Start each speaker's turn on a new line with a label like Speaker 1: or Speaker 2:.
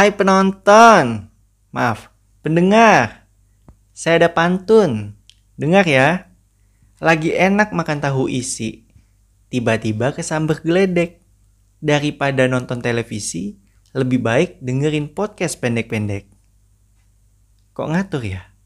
Speaker 1: Hai penonton, maaf, pendengar. Saya ada pantun. Dengar ya. Lagi enak makan tahu isi. Tiba-tiba kesambar geledek. Daripada nonton televisi, lebih baik dengerin podcast pendek-pendek. Kok ngatur ya?